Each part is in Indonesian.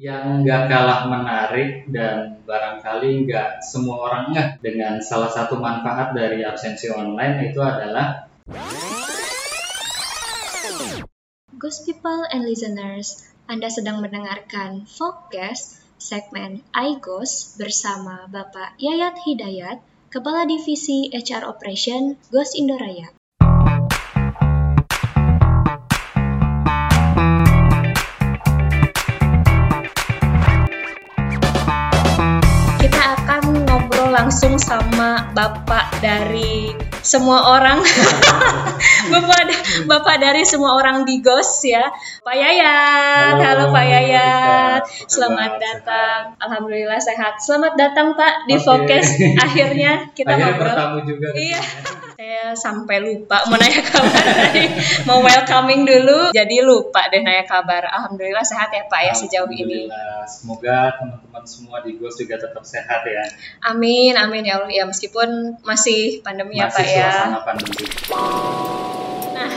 yang nggak kalah menarik dan barangkali nggak semua orang ngeh dengan salah satu manfaat dari absensi online itu adalah Ghost people and listeners, Anda sedang mendengarkan Focus segmen iGhost bersama Bapak Yayat Hidayat, Kepala Divisi HR Operation Ghost Indoraya. Langsung sama Bapak dari semua orang. Bapak Bapak dari semua orang di Ghost ya. Pak Yayat. Halo, Halo, Pak Yayat. Selamat kabar? datang. Alhamdulillah sehat. Selamat datang Pak di Oke. Focus. Akhirnya kita akhirnya ngobrol. bertamu juga. Iya. Saya sampai lupa mau nanya kabar tadi. Mau welcoming dulu, jadi lupa deh nanya kabar. Alhamdulillah sehat ya Pak ya sejauh ini. Semoga teman-teman semua di GOS juga tetap sehat ya. Amin, amin ya Allah. Ya meskipun masih pandemi ya Masih Pak ya. pandemi.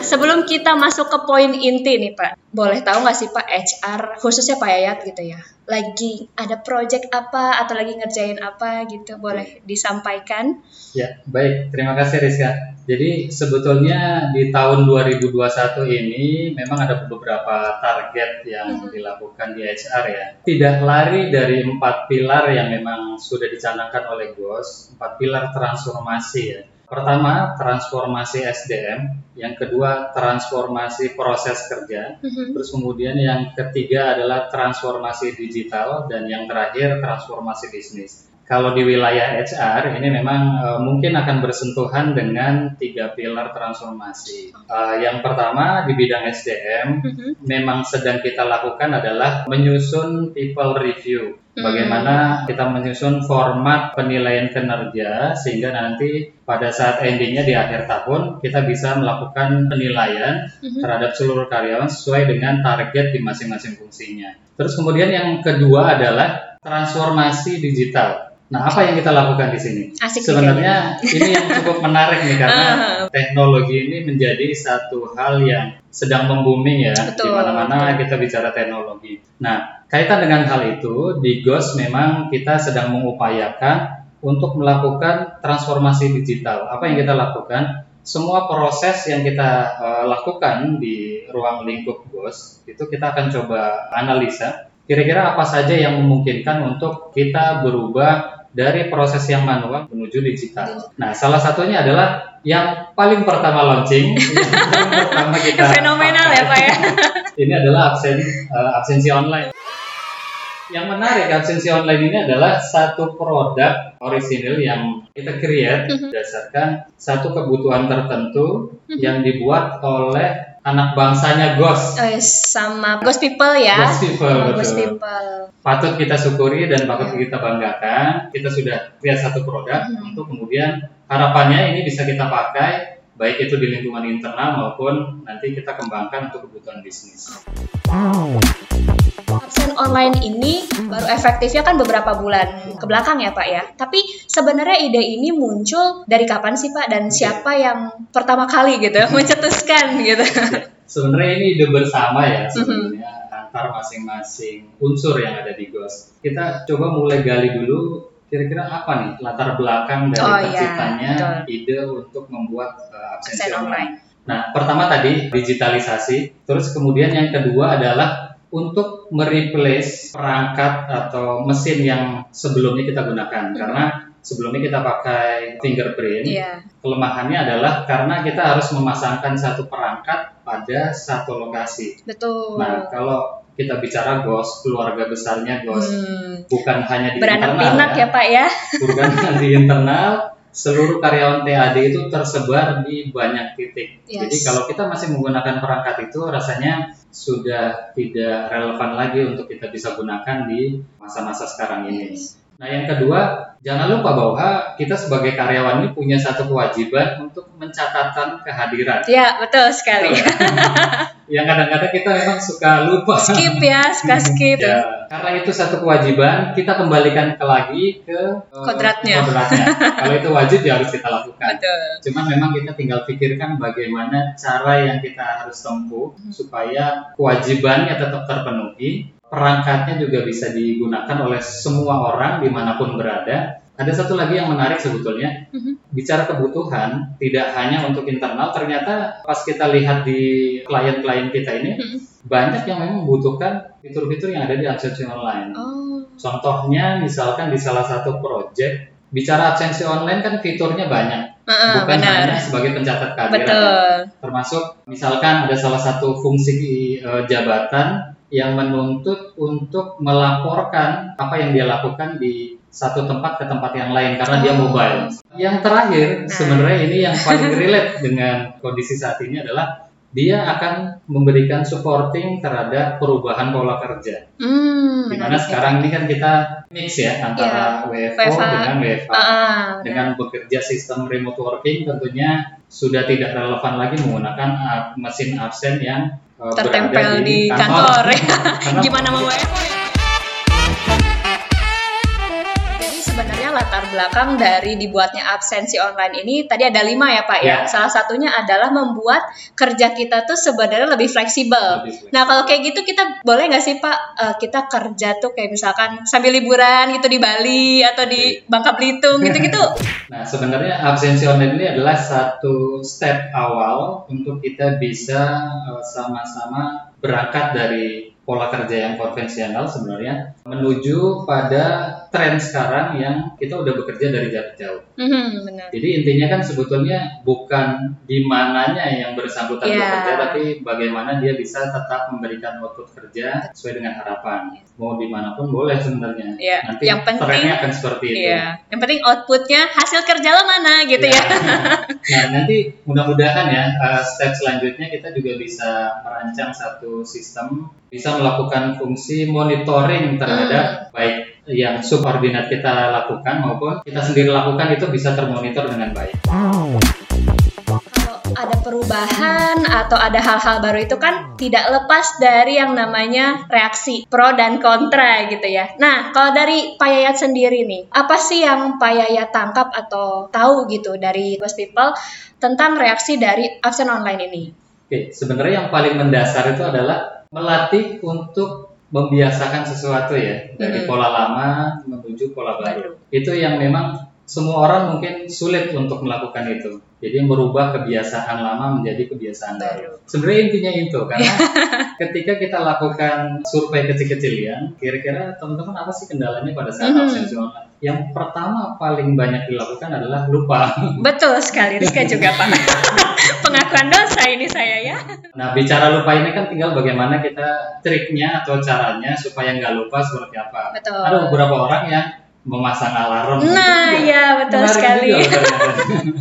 Sebelum kita masuk ke poin inti nih Pak, boleh tahu nggak sih Pak HR, khususnya Pak Yayat gitu ya, lagi ada project apa atau lagi ngerjain apa gitu, boleh disampaikan? Ya, baik. Terima kasih Rizka. Jadi sebetulnya di tahun 2021 ini memang ada beberapa target yang Mhm. dilakukan di HR ya. Tidak lari dari empat pilar yang memang sudah dicanangkan oleh GOS, empat pilar transformasi ya. Pertama, transformasi SDM. Yang kedua, transformasi proses kerja. Mhm. Terus kemudian yang ketiga adalah transformasi digital dan yang terakhir transformasi bisnis. Kalau di wilayah HR ini memang eh, mungkin akan bersentuhan dengan tiga pilar transformasi. Eh, yang pertama di bidang SDM Mhm. memang sedang kita lakukan adalah menyusun people review. Hmm. Bagaimana kita menyusun format penilaian kinerja sehingga nanti pada saat endingnya di akhir tahun kita bisa melakukan penilaian Mhm. terhadap seluruh karyawan sesuai dengan target di masing-masing fungsinya. Terus kemudian yang kedua adalah transformasi digital. Nah, apa yang kita lakukan di sini? Asik Sebenarnya ini yang cukup menarik nih karena teknologi ini menjadi satu hal yang sedang membooming ya di mana-mana kita bicara teknologi. Nah, kaitan dengan hal itu di GOS memang kita sedang mengupayakan untuk melakukan transformasi digital. Apa yang kita lakukan? Semua proses yang kita eh, lakukan di ruang lingkup GOS itu kita akan coba analisa kira-kira apa saja yang memungkinkan untuk kita berubah dari proses yang manual menuju digital. Nah, salah satunya adalah yang paling pertama launching, yang pertama kita Fenomenal ya Pak ya. ini adalah absen eh, absensi online. Yang menarik absensi online ini adalah satu produk orisinil yang kita create Mhm. berdasarkan satu kebutuhan tertentu Mhm. yang dibuat oleh anak bangsanya Ghost. Eh, sama Ghost People ya. Ghost People, Sama betul. Ghost People. Patut kita syukuri dan patut Iya. kita banggakan. Kita sudah create satu produk Mhm. untuk kemudian harapannya ini bisa kita pakai baik itu di lingkungan internal maupun nanti kita kembangkan untuk kebutuhan bisnis. Absen online ini baru efektifnya kan beberapa bulan ke belakang ya Pak ya. Tapi sebenarnya ide ini muncul dari kapan sih Pak dan siapa yang pertama kali gitu mencetuskan gitu. Sebenarnya ini ide bersama ya Mhm. sebenarnya antar masing-masing unsur yang ada di GOS. Kita coba mulai gali dulu kira-kira apa nih latar belakang dari Oh, iya, terciptanya betul. ide untuk membuat uh, absensi Absen online. online. Nah, pertama tadi digitalisasi, terus kemudian yang kedua adalah untuk mereplace perangkat atau mesin yang sebelumnya kita gunakan Mhm. karena sebelumnya kita pakai fingerprint. Iya. Kelemahannya adalah karena kita harus memasangkan satu perangkat pada satu lokasi. Betul. Nah, kalau kita bicara GOS, keluarga besarnya GOS, Hmm. bukan hanya di Beranak internal pinak ya Pak ya. bukan hanya di internal, seluruh karyawan TAD itu tersebar di banyak titik. Yes. Jadi kalau kita masih menggunakan perangkat itu rasanya sudah tidak relevan lagi untuk kita bisa gunakan di masa-masa sekarang ini. Yes. Nah, yang kedua, jangan lupa bahwa kita sebagai karyawan ini punya satu kewajiban untuk mencatatkan kehadiran. Ya, betul sekali. Yang kadang-kadang kita memang suka lupa. skip ya, suka skip. Ya, karena itu satu kewajiban, kita kembalikan ke lagi ke eh, Kodratnya. kodratnya. Kalau itu wajib ya harus kita lakukan. Betul. Cuman memang kita tinggal pikirkan bagaimana cara yang kita harus tempuh Hmm. supaya kewajibannya tetap terpenuhi, perangkatnya juga bisa digunakan oleh semua orang di mana pun berada. Ada satu lagi yang menarik sebetulnya, Mhm. bicara kebutuhan tidak hanya untuk internal, ternyata pas kita lihat di klien-klien kita ini Mhm. banyak yang memang membutuhkan fitur-fitur yang ada di absensi online. Oh. Contohnya misalkan di salah satu project bicara absensi online kan fiturnya banyak, Heeh, bukan benar. hanya sebagai pencatat kehadiran. Betul. Termasuk misalkan ada salah satu fungsi eh, jabatan yang menuntut untuk melaporkan apa yang dia lakukan di satu tempat ke tempat yang lain karena dia mobile. Yang terakhir Nah. sebenarnya ini yang paling relate dengan kondisi saat ini adalah dia akan memberikan supporting terhadap perubahan pola kerja. Hmm, Di mana sekarang ini kan kita mix ya antara WFO WFH. dengan WFH. Ah, Dengan bekerja sistem remote working tentunya sudah tidak relevan lagi menggunakan mesin absen yang uh, tertempel berada di kantor. Karena Gimana mau WFO ya? Latar belakang dari dibuatnya absensi online ini tadi ada lima ya Pak ya. Ya. Salah satunya adalah membuat kerja kita tuh sebenarnya lebih fleksibel. lebih Nah kalau kayak gitu kita boleh nggak sih Pak eh, kita kerja tuh kayak misalkan sambil liburan gitu di Bali atau di Bangka Belitung gitu-gitu? Nah, sebenarnya absensi online ini adalah satu step awal untuk kita bisa uh, sama-sama berangkat dari pola kerja yang konvensional sebenarnya menuju pada tren sekarang yang kita udah bekerja dari jarak jauh. Mhm, benar. Jadi intinya kan sebetulnya bukan di mananya yang bersangkutan Iya. bekerja, tapi bagaimana dia bisa tetap memberikan output kerja sesuai dengan harapan. Mau di mana pun boleh sebenarnya. Iya, Nanti yang penting- trennya akan seperti itu. Iya, yang penting outputnya hasil kerja lo mana gitu ya. Nah, nanti mudah-mudahan ya uh, step selanjutnya kita juga bisa merancang satu sistem bisa melakukan fungsi monitoring terhadap baik yang subordinat kita lakukan maupun kita sendiri lakukan itu bisa termonitor dengan baik. Kalau ada perubahan atau ada hal-hal baru itu kan tidak lepas dari yang namanya reaksi pro dan kontra gitu ya. Nah, kalau dari Pak Yayat sendiri nih, apa sih yang Pak Yayat tangkap atau tahu gitu dari Ghost People tentang reaksi dari absen online ini? Oke, sebenarnya yang paling mendasar itu adalah melatih untuk membiasakan sesuatu ya dari Hmm. pola lama menuju pola baru. Itu yang memang semua orang mungkin sulit untuk melakukan itu. Jadi merubah kebiasaan lama menjadi kebiasaan baru. Sebenarnya intinya itu karena ketika kita lakukan survei kecil-kecilian, kira-kira teman-teman apa sih kendalanya pada saat Mhm. absensi online? Yang pertama paling banyak dilakukan adalah lupa. Betul sekali, Rizka juga Pak. Pengakuan dosa ini saya ya. Nah, bicara lupa ini kan tinggal bagaimana kita triknya atau caranya supaya nggak lupa seperti apa. Betul. Ada beberapa orang yang memasang alarm. Nah, Itu juga ya betul menarik sekali. juga.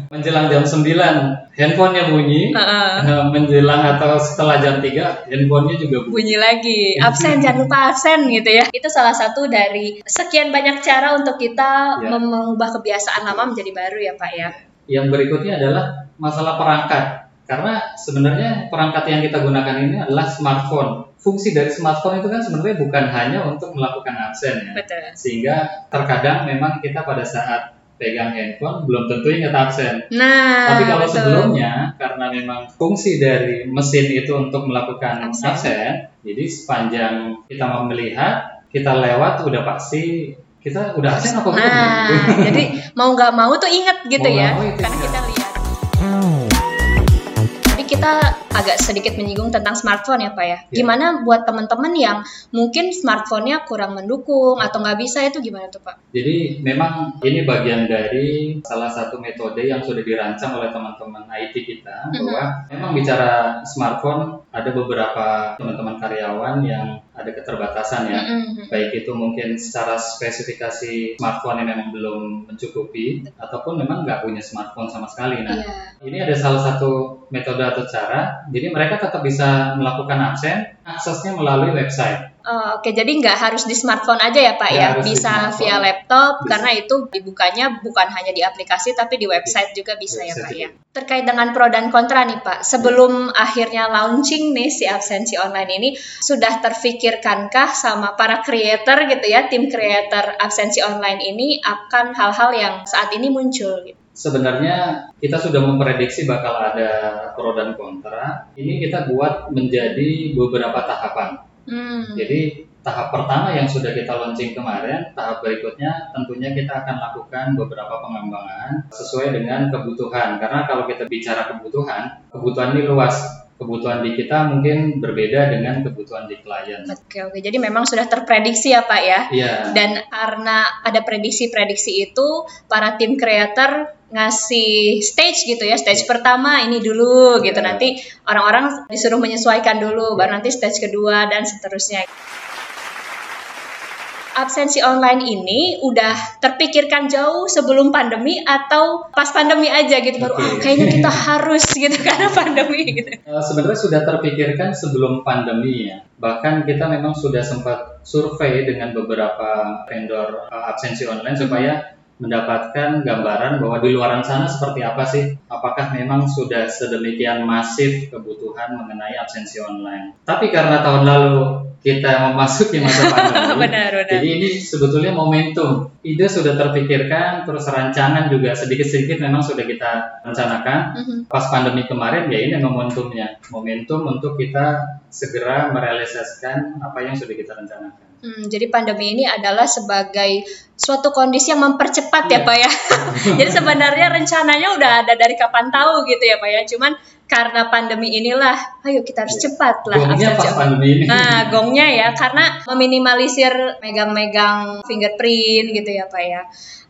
Menjelang jam 9, handphonenya bunyi. Heeh. Eh, Menjelang atau setelah jam 3, handphonenya juga bunyi. bunyi lagi absen jangan lupa absen gitu ya itu salah satu dari sekian banyak cara untuk kita Ya. mengubah kebiasaan lama menjadi baru ya pak ya Yang berikutnya adalah masalah perangkat. Karena sebenarnya perangkat yang kita gunakan ini adalah smartphone. Fungsi dari smartphone itu kan sebenarnya bukan hanya untuk melakukan absen ya. betul sehingga terkadang memang kita pada saat pegang handphone belum tentu ingat absen. nah Tapi kalau betul. sebelumnya karena memang fungsi dari mesin itu untuk melakukan Absen. absen, jadi sepanjang kita mau melihat, kita lewat udah pasti kita udah absen apa belum? nah jadi mau nggak mau tuh inget gitu Mau ya karena ingat. kita lihat kita agak sedikit menyinggung tentang smartphone ya Pak ya. Ya. Gimana buat teman-teman yang mungkin smartphone-nya kurang mendukung atau nggak bisa itu gimana tuh Pak? Jadi memang ini bagian dari salah satu metode yang sudah dirancang oleh teman-teman IT kita Mhm. bahwa memang bicara smartphone ada beberapa teman-teman karyawan yang ada keterbatasan ya. Mm-mm. baik itu mungkin secara spesifikasi smartphone yang memang belum mencukupi ataupun memang nggak punya smartphone sama sekali. Nah, Iya. ini ada salah satu metode atau cara, jadi mereka tetap bisa melakukan absen, aksesnya melalui website. Oh, Oke, jadi nggak harus di smartphone aja ya Pak ya, di bisa via laptop Bisa. karena itu dibukanya bukan hanya di aplikasi tapi di website juga bisa ya Website Pak ya. Terkait dengan pro dan kontra nih Pak, sebelum akhirnya launching nih si absensi online ini sudah terfikirkankah sama para creator gitu ya, tim creator absensi online ini akan hal-hal yang saat ini muncul gitu. Sebenarnya kita sudah memprediksi bakal ada pro dan kontra. Ini kita buat menjadi beberapa tahapan. Hmm. Jadi tahap pertama yang sudah kita launching kemarin, tahap berikutnya tentunya kita akan lakukan beberapa pengembangan sesuai dengan kebutuhan. Karena kalau kita bicara kebutuhan, kebutuhan ini luas kebutuhan di kita mungkin berbeda dengan kebutuhan di klien. Oke oke, jadi memang sudah terprediksi ya Pak ya. Iya. Dan karena ada prediksi-prediksi itu, para tim creator ngasih stage gitu ya, stage pertama ini dulu gitu. Iya. Nanti orang-orang disuruh menyesuaikan dulu, baru nanti stage kedua dan seterusnya absensi online ini udah terpikirkan jauh sebelum pandemi atau pas pandemi aja gitu baru Oke. ah kayaknya kita harus gitu karena pandemi gitu. Eh, Sebenarnya sudah terpikirkan sebelum pandemi ya. Bahkan kita memang sudah sempat survei dengan beberapa vendor eh, absensi online supaya mendapatkan gambaran bahwa di luaran sana seperti apa sih? Apakah memang sudah sedemikian masif kebutuhan mengenai absensi online? Tapi karena tahun lalu kita memasuki masa pandemi, benar benar. jadi ini sebetulnya momentum. Ide sudah terpikirkan, terus rancangan juga sedikit-sedikit memang sudah kita rencanakan. Mhm. Pas pandemi kemarin ya ini momentumnya, momentum untuk kita segera merealisasikan apa yang sudah kita rencanakan. Hmm, jadi pandemi ini adalah sebagai suatu kondisi yang mempercepat ya Iya. Pak ya. jadi sebenarnya rencananya udah ada dari kapan tahu gitu ya Pak ya. Cuman karena pandemi inilah, ayo kita harus Iya. cepat lah. Gongnya pas online. pandemi ini. Nah, gongnya ya, karena meminimalisir megang-megang fingerprint gitu ya Pak ya.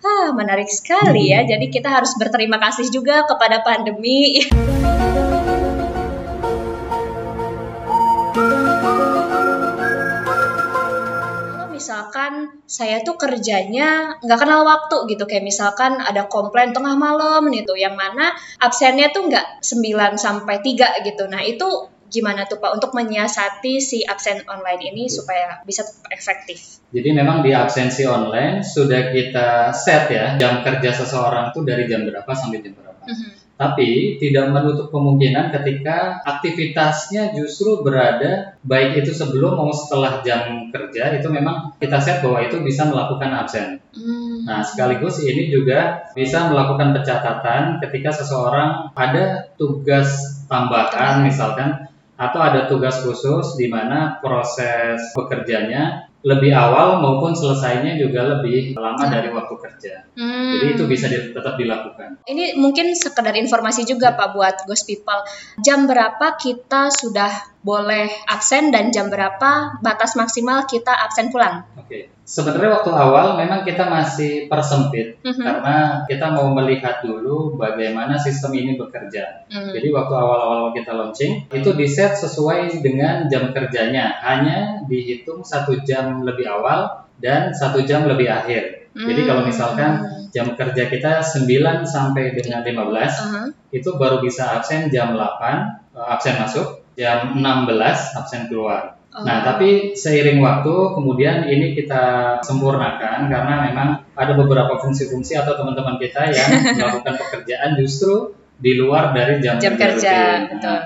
Ah, menarik sekali ya. Jadi kita harus berterima kasih juga kepada pandemi. misalkan saya tuh kerjanya nggak kenal waktu gitu. Kayak misalkan ada komplain tengah malam gitu yang mana absennya tuh nggak 9 sampai 3 gitu. Nah itu gimana tuh Pak untuk menyiasati si absen online ini supaya bisa tetap efektif? Jadi memang di absensi online sudah kita set ya jam kerja seseorang tuh dari jam berapa sampai jam berapa. Tapi tidak menutup kemungkinan ketika aktivitasnya justru berada baik itu sebelum mau setelah jam kerja itu memang kita set bahwa itu bisa melakukan absen. Hmm. Nah, sekaligus ini juga bisa melakukan pencatatan ketika seseorang ada tugas tambahan misalkan atau ada tugas khusus di mana proses bekerjanya lebih awal maupun selesainya juga lebih lama dari waktu kerja. Hmm. Jadi itu bisa di- tetap dilakukan. Ini mungkin sekedar informasi juga Pak buat Ghost People. Jam berapa kita sudah boleh absen dan jam berapa batas maksimal kita absen pulang? Oke. Sebenarnya waktu awal memang kita masih persempit Mhm. karena kita mau melihat dulu bagaimana sistem ini bekerja. Hmm. Jadi waktu awal-awal kita launching itu di set sesuai dengan jam kerjanya, hanya dihitung satu jam lebih awal dan satu jam lebih akhir. Jadi kalau misalkan jam kerja kita 9 sampai dengan 15 Aha. itu baru bisa absen jam 8 eh, absen masuk, jam 16 absen keluar. Oh. Nah, tapi seiring waktu kemudian ini kita sempurnakan karena memang ada beberapa fungsi-fungsi atau teman-teman kita yang melakukan pekerjaan justru di luar dari jam, jam kerja, betul.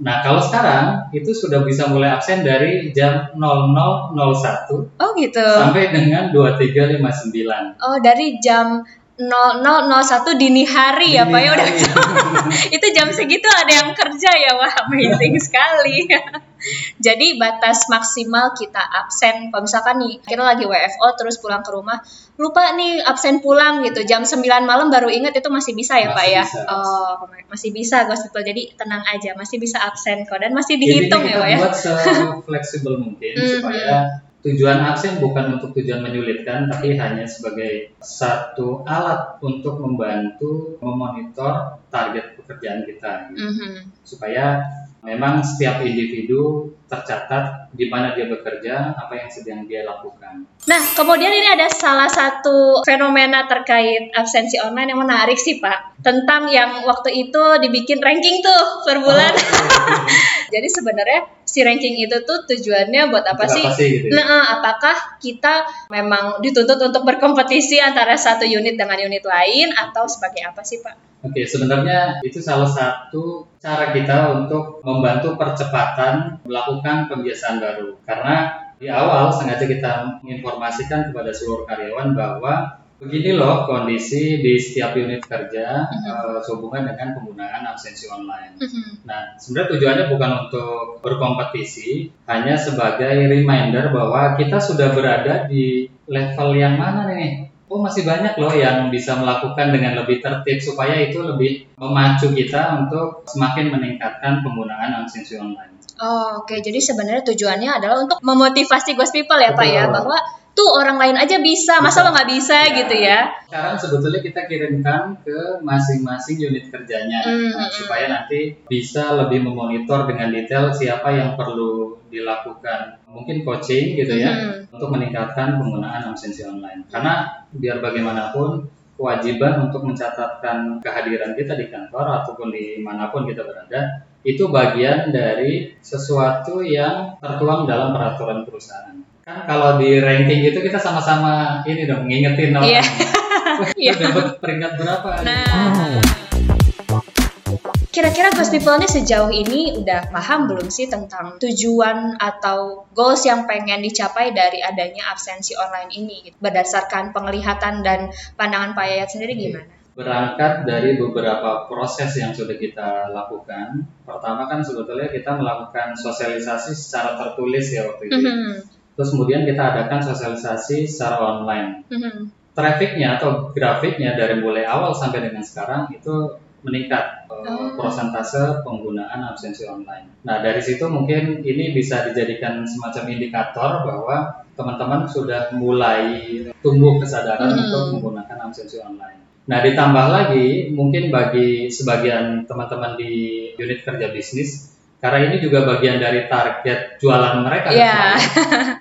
Nah, nah, kalau sekarang itu sudah bisa mulai absen dari jam 00.01 Oh gitu. sampai dengan 23.59. Oh dari jam 0001 dini hari ya Dini Pak ya udah itu jam segitu ada yang kerja ya wah amazing sekali. Jadi batas maksimal kita absen. Kalau misalkan nih kita lagi WFO terus pulang ke rumah lupa nih absen pulang gitu. Jam 9 malam baru inget itu masih bisa ya Pak Masih ya? bisa. oh masih bisa Ghost People jadi tenang aja masih bisa absen kok. Dan masih Jadi dihitung kita ya Pak ya? buat se-fleksibel mungkin supaya tujuan absen bukan untuk tujuan menyulitkan tapi hanya sebagai satu alat untuk membantu memonitor target pekerjaan kita gitu. Mhm. supaya memang setiap individu tercatat di mana dia bekerja, apa yang sedang dia lakukan. Nah, kemudian ini ada salah satu fenomena terkait absensi online yang menarik sih, Pak. Tentang yang waktu itu dibikin ranking tuh per bulan. Oh, Jadi sebenarnya si ranking itu tuh tujuannya buat apa Untuk sih? apa sih gitu ya? Nah, apakah kita memang dituntut untuk berkompetisi antara satu unit dengan unit lain atau sebagai apa sih, Pak? Oke, sebenarnya itu salah satu cara kita untuk membantu percepatan melakukan pembiasaan baru. Karena di awal sengaja kita menginformasikan kepada seluruh karyawan bahwa Begini loh kondisi di setiap unit kerja Mhm. eh, sehubungan dengan penggunaan absensi online. Mhm. Nah, sebenarnya tujuannya bukan untuk berkompetisi, hanya sebagai reminder bahwa kita sudah berada di level yang mana nih. Oh, masih banyak loh yang bisa melakukan dengan lebih tertib supaya itu lebih memacu kita untuk semakin meningkatkan penggunaan absensi online. Oh, oke. Jadi sebenarnya tujuannya adalah untuk memotivasi ghost people ya, Pak ya, Betul. bahwa tuh orang lain aja bisa, masa lo nggak bisa Ya. gitu ya? Sekarang sebetulnya kita kirimkan ke masing-masing unit kerjanya Hmm, Nah, hmm, supaya nanti bisa lebih memonitor dengan detail siapa yang perlu dilakukan mungkin coaching gitu ya Mhm. untuk meningkatkan penggunaan absensi online. Karena biar bagaimanapun kewajiban untuk mencatatkan kehadiran kita di kantor ataupun di mana pun kita berada itu bagian dari sesuatu yang tertuang dalam peraturan perusahaan. Kan kalau di ranking itu kita sama-sama ini dong ngingetin orang. Iya. Wah, Iya. lu dapat peringkat berapa? Nah, kira-kira ghost people ini sejauh ini udah paham belum sih tentang tujuan atau goals yang pengen dicapai dari adanya absensi online ini? gitu? Berdasarkan penglihatan dan pandangan Pak Yayat sendiri gimana? berangkat dari beberapa proses yang sudah kita lakukan. Pertama kan sebetulnya kita melakukan sosialisasi secara tertulis ya waktu itu. Mhm. Terus kemudian kita adakan sosialisasi secara online. Mhm. Trafficnya atau grafiknya dari mulai awal sampai dengan sekarang itu meningkat eh, Oh. prosentase penggunaan absensi online. Nah dari situ mungkin ini bisa dijadikan semacam indikator bahwa teman-teman sudah mulai tumbuh kesadaran Hmm. untuk menggunakan absensi online. Nah ditambah lagi mungkin bagi sebagian teman-teman di unit kerja bisnis karena ini juga bagian dari target jualan mereka. ke Iya. klien.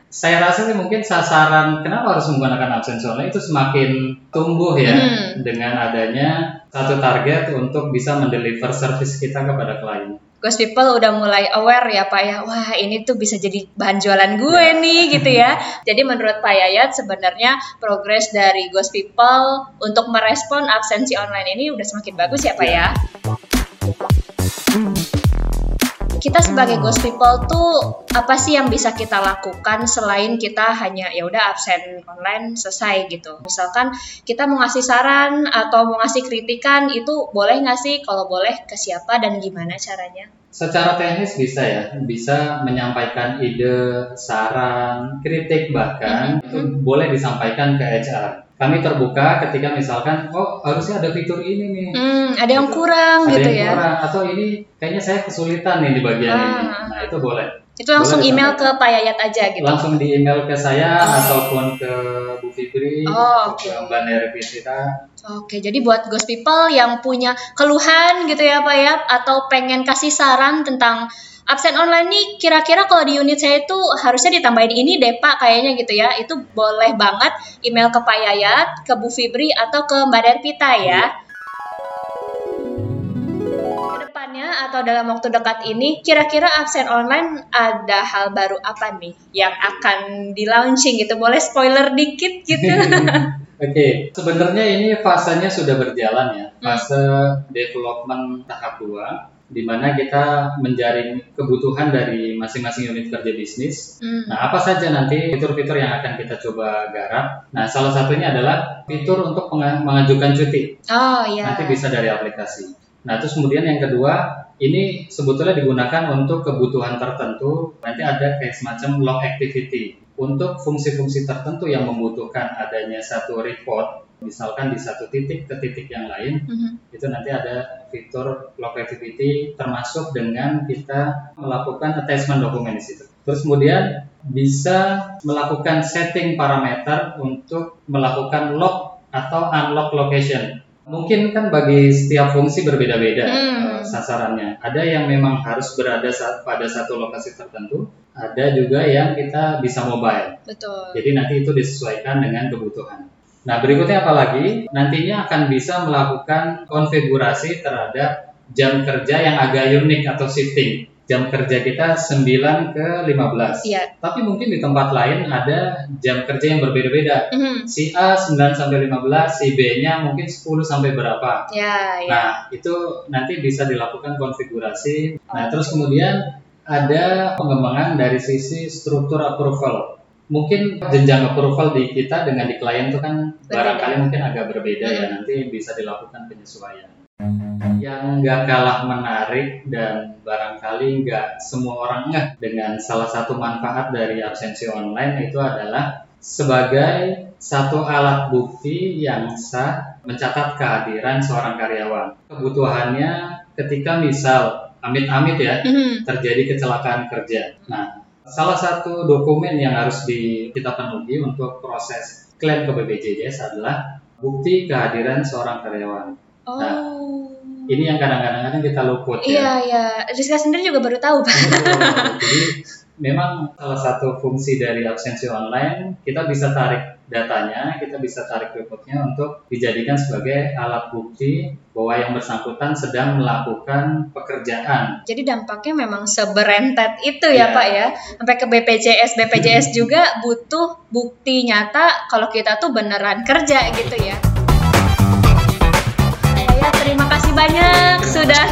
Saya rasa sih mungkin sasaran kenapa harus menggunakan absensi online itu semakin tumbuh ya Hmm. dengan adanya satu target untuk bisa mendeliver service kita kepada klien. Ghost people udah mulai aware ya Pak ya, wah ini tuh bisa jadi bahan jualan gue Ya. nih gitu ya. Jadi menurut Pak Yayat sebenarnya progres dari Ghost people untuk merespon absensi online ini udah semakin bagus ya Pak ya. Kita sebagai ghost people tuh apa sih yang bisa kita lakukan selain kita hanya ya udah absen online selesai gitu. Misalkan kita mau ngasih saran atau mau ngasih kritikan itu boleh nggak sih? Kalau boleh ke siapa dan gimana caranya? Secara teknis bisa ya, bisa menyampaikan ide, saran, kritik bahkan Mhm. itu boleh disampaikan ke HR. Kami terbuka ketika misalkan, oh harusnya ada fitur ini nih, Hmm, ada yang Gitu. kurang ada gitu yang ya. kurang, atau ini kayaknya saya kesulitan nih di bagian Ah. ini. Nah itu boleh. Itu langsung Boleh email ke. Pak Yayat aja gitu. Langsung di email ke saya Oh. ataupun ke Bu Fitri Oh, oke. ke Mbak Neri Fitria. Oke, jadi buat ghost people yang punya keluhan gitu ya Pak ya, atau pengen kasih saran tentang absen online nih, kira-kira kalau di unit saya itu harusnya ditambahin ini deh Pak kayaknya gitu ya, itu boleh banget email ke Pak Yayat, ke Bu Fibri, atau ke Mbak Derpita ya. Ke depannya atau dalam waktu dekat ini, kira-kira absen online ada hal baru apa nih yang akan di launching gitu? Boleh spoiler dikit gitu? Oke, sebenarnya ini fasenya sudah berjalan ya, Hmm. fase development tahap 2, di mana kita menjaring kebutuhan dari masing-masing unit kerja bisnis. Hmm. Nah, apa saja nanti fitur-fitur yang akan kita coba garap? Nah, salah satunya adalah fitur untuk mengajukan cuti. Oh iya. Nanti bisa dari aplikasi. Nah, terus kemudian yang kedua, ini sebetulnya digunakan untuk kebutuhan tertentu. Nanti ada kayak semacam log activity untuk fungsi-fungsi tertentu yang membutuhkan adanya satu report, misalkan di satu titik ke titik yang lain, Mhm. itu nanti ada fitur log activity termasuk dengan kita melakukan attachment dokumen di situ. Terus kemudian bisa melakukan setting parameter untuk melakukan lock atau unlock location. Mungkin kan bagi setiap fungsi berbeda-beda Hmm. sasarannya. Ada yang memang harus berada saat pada satu lokasi tertentu, ada juga yang kita bisa mobile. Betul. Jadi nanti itu disesuaikan dengan kebutuhan. Nah, berikutnya apa lagi? Nantinya akan bisa melakukan konfigurasi terhadap jam kerja yang agak unik atau shifting. Jam kerja kita 9 ke 15. Iya. Tapi mungkin di tempat lain ada jam kerja yang berbeda-beda. Mhm. Si A 9 sampai 15, si B-nya mungkin 10 sampai berapa. Ya, ya. Nah, itu nanti bisa dilakukan konfigurasi. Nah, Oh. terus kemudian ada pengembangan dari sisi struktur approval. Mungkin jenjang approval di kita dengan di klien itu kan Berbeda. barangkali mungkin agak berbeda ya Hmm. nanti bisa dilakukan penyesuaian yang nggak kalah menarik dan barangkali nggak semua orang ngeh dengan salah satu manfaat dari absensi online itu adalah sebagai satu alat bukti yang sah mencatat kehadiran seorang karyawan. Kebutuhannya ketika misal amit-amit ya Mhm. terjadi kecelakaan kerja. Nah, salah satu dokumen yang harus di, kita penuhi untuk proses klaim ke BPJS adalah bukti kehadiran seorang karyawan. Oh. Ini yang kadang-kadang kita luput Iya, ya. iya. Rizka sendiri juga baru tahu, Pak. Betul. Jadi memang salah satu fungsi dari absensi online kita bisa tarik datanya, kita bisa tarik reportnya untuk dijadikan sebagai alat bukti bahwa yang bersangkutan sedang melakukan pekerjaan. Jadi dampaknya memang seberentet itu ya, Iya. Pak ya. Sampai ke BPJS, BPJS juga butuh bukti nyata kalau kita tuh beneran kerja gitu ya. Terima kasih banyak sudah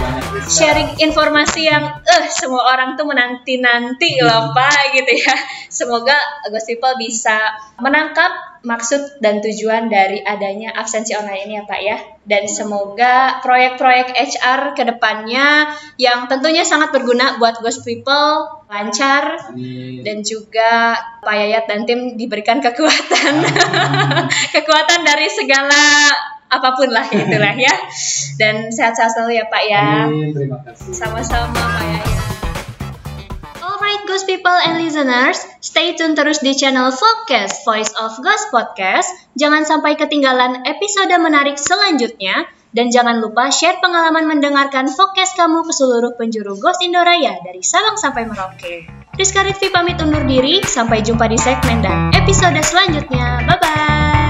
sharing informasi yang eh semua orang tuh menanti-nanti loh Pak gitu ya. Semoga Ghost People bisa menangkap maksud dan tujuan dari adanya absensi online ini ya Pak ya. Dan semoga proyek-proyek HR ke depannya yang tentunya sangat berguna buat Ghost People lancar Amin. dan juga Pak Yayat dan tim diberikan kekuatan kekuatan dari segala apa pun lah itulah ya. Dan sehat-sehat selalu ya Pak ya. Amin. Terima kasih. Sama-sama Pak Yaya. Alright Ghost People and Listeners, stay tune terus di channel Focus Voice of Ghost Podcast. Jangan sampai ketinggalan episode menarik selanjutnya. Dan jangan lupa share pengalaman mendengarkan Focus kamu ke seluruh penjuru Ghost Indoraya dari Sabang sampai Merauke. Rizka Ritvi pamit undur diri, sampai jumpa di segmen dan episode selanjutnya. Bye-bye!